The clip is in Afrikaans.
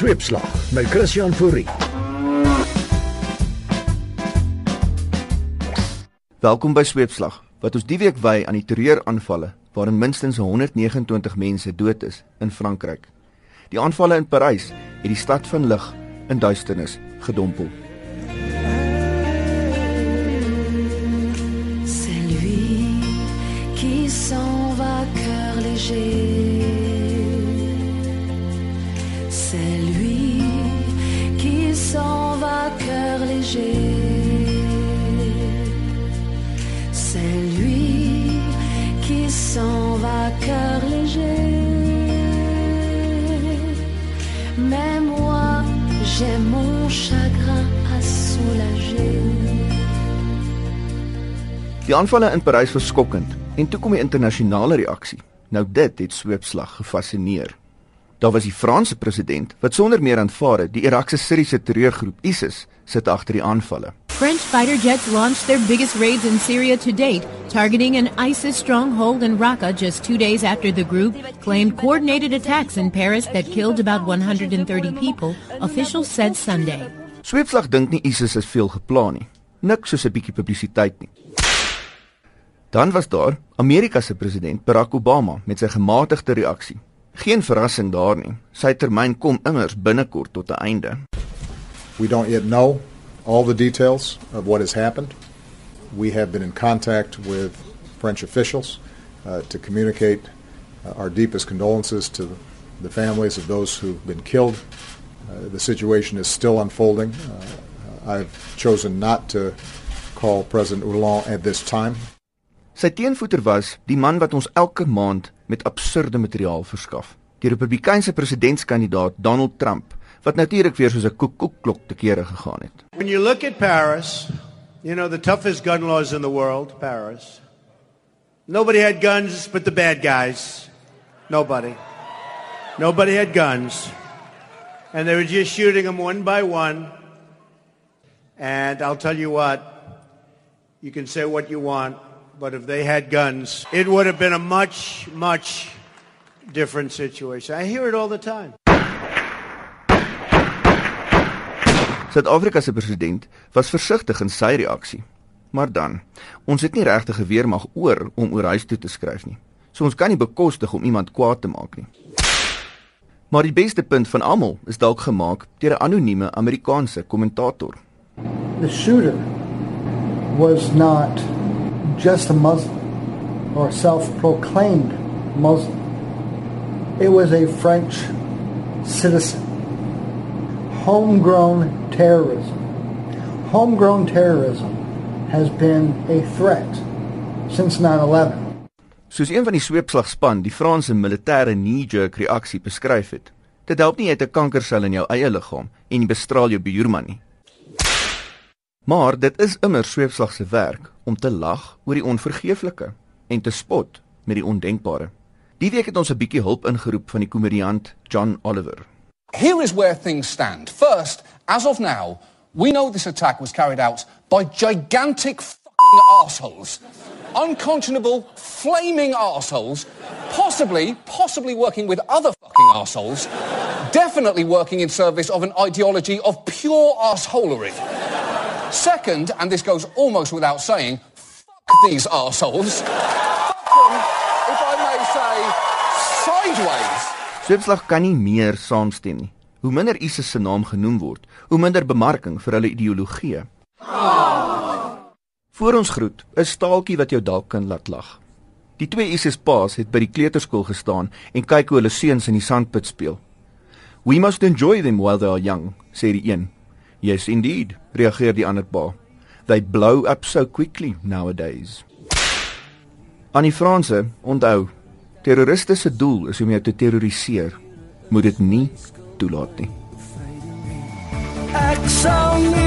Sweepslag met Christian Fourie. Welkom by Sweepslag wat ons die week wy aan die terreuraanvalle waarin minstens 129 mense dood is in Frankryk. Die aanvalle in Parys het die stad van lig in duisternis gedompel. C'est lui qui s'en va cœur léger. C'est léger. C'est lui qui s'en va cœur léger. Mais moi, j'ai mon chagrin à soulager. Die aanvalle in Parys was skokkend en toe kom die internasionale reaksie. Nou dit het sweepslag gefassineer. Daar was die Franse president wat sonder meer aanvaar het die Irakse Syriese terreurgroep ISIS sit agter die aanvalle. French fighter jets launched their biggest raids in Syria to date, targeting an ISIS stronghold in Raqqa just two days after the group claimed coordinated attacks in Paris that killed about 130 people, officials said Sunday. Sweepslag dink nie ISIS is veel geplan nie. Nik soos 'n bietjie publisiteit nie. Dan was daar Amerika se president Barack Obama met sy gematigde reaksie. Geen verrassing daar nie. Sy termyn kom immers binnekort tot 'n einde. We don't yet know all the details of what has happened. We have been in contact with French officials uh, to communicate uh, our deepest condolences to the families of those who've been killed. Uh, the situation is still unfolding. Uh, I've chosen not to call President Hollande at this time. Sy teenvoeter was die man wat ons elke maand met absurde materiaal verskaf. Die Republikeinse presidentskandidaat Donald Trump wat natuurlik weer soos 'n koekoekklok te kere gegaan het. When you look at Paris, you know, the toughest gun laws in the world, Paris. Nobody had guns but the bad guys. Nobody. Nobody had guns. And they were just shooting them one by one. And I'll tell you what, you can say what you want, but if they had guns, it would have been a much, much different situation. I hear it all the time. Suid-Afrika se president was versigtig in sy reaksie. Maar dan, ons het nie regtig geweer mag oor om oor huis toe te skryf nie. So ons kan nie bekostig om iemand kwaad te maak nie. Maar die beste punt van almal is dalk gemaak deur 'n anonieme Amerikaanse kommentator. the shooter was not just a Muslim or a self proclaimed Muslim, it was a French citizen. Homegrown terrorism. Homegrown terrorism has been a threat since 9 11. Soos een van die sweepslagspan die Franse militêre knee-jerk reaksie beskryf het. Dit help nie jy het 'n kankersel in jou eie liggaam en jy bestraal jou buurman nie. Maar dit is immer sweepslag se werk om te lag oor die onvergeeflike en te spot met die ondenkbare. Die week het ons 'n bietjie hulp ingeroep van die komediant John Oliver. Here is where things stand. First, as of now, we know this attack was carried out by gigantic fucking assholes. Unconscionable, flaming assholes, possibly, possibly working with other fucking assholes, definitely working in service of an ideology of pure assholery. Second, and this goes almost without saying, fuck these assholes. Fuck them, if I may say, sideways. Sweepslag kan nie meer saamstem nie. Hoe minder ISIS se naam genoem word, hoe minder bemarking vir hulle ideologie. Voor ons groet, 'n staaltjie wat jou dalk kan laat lag. Die twee ISIS paas het by die kleuterskool gestaan en kyk hoe hulle seuns in die sandput speel. We must enjoy them while they are young, sê die een. Yes indeed, reageer die ander pa. They blow up so quickly nowadays. Aan die Franse, onthou, terroriste se doel is om jou te terroriseer. Moet dit nie toelaat nie. Ek sal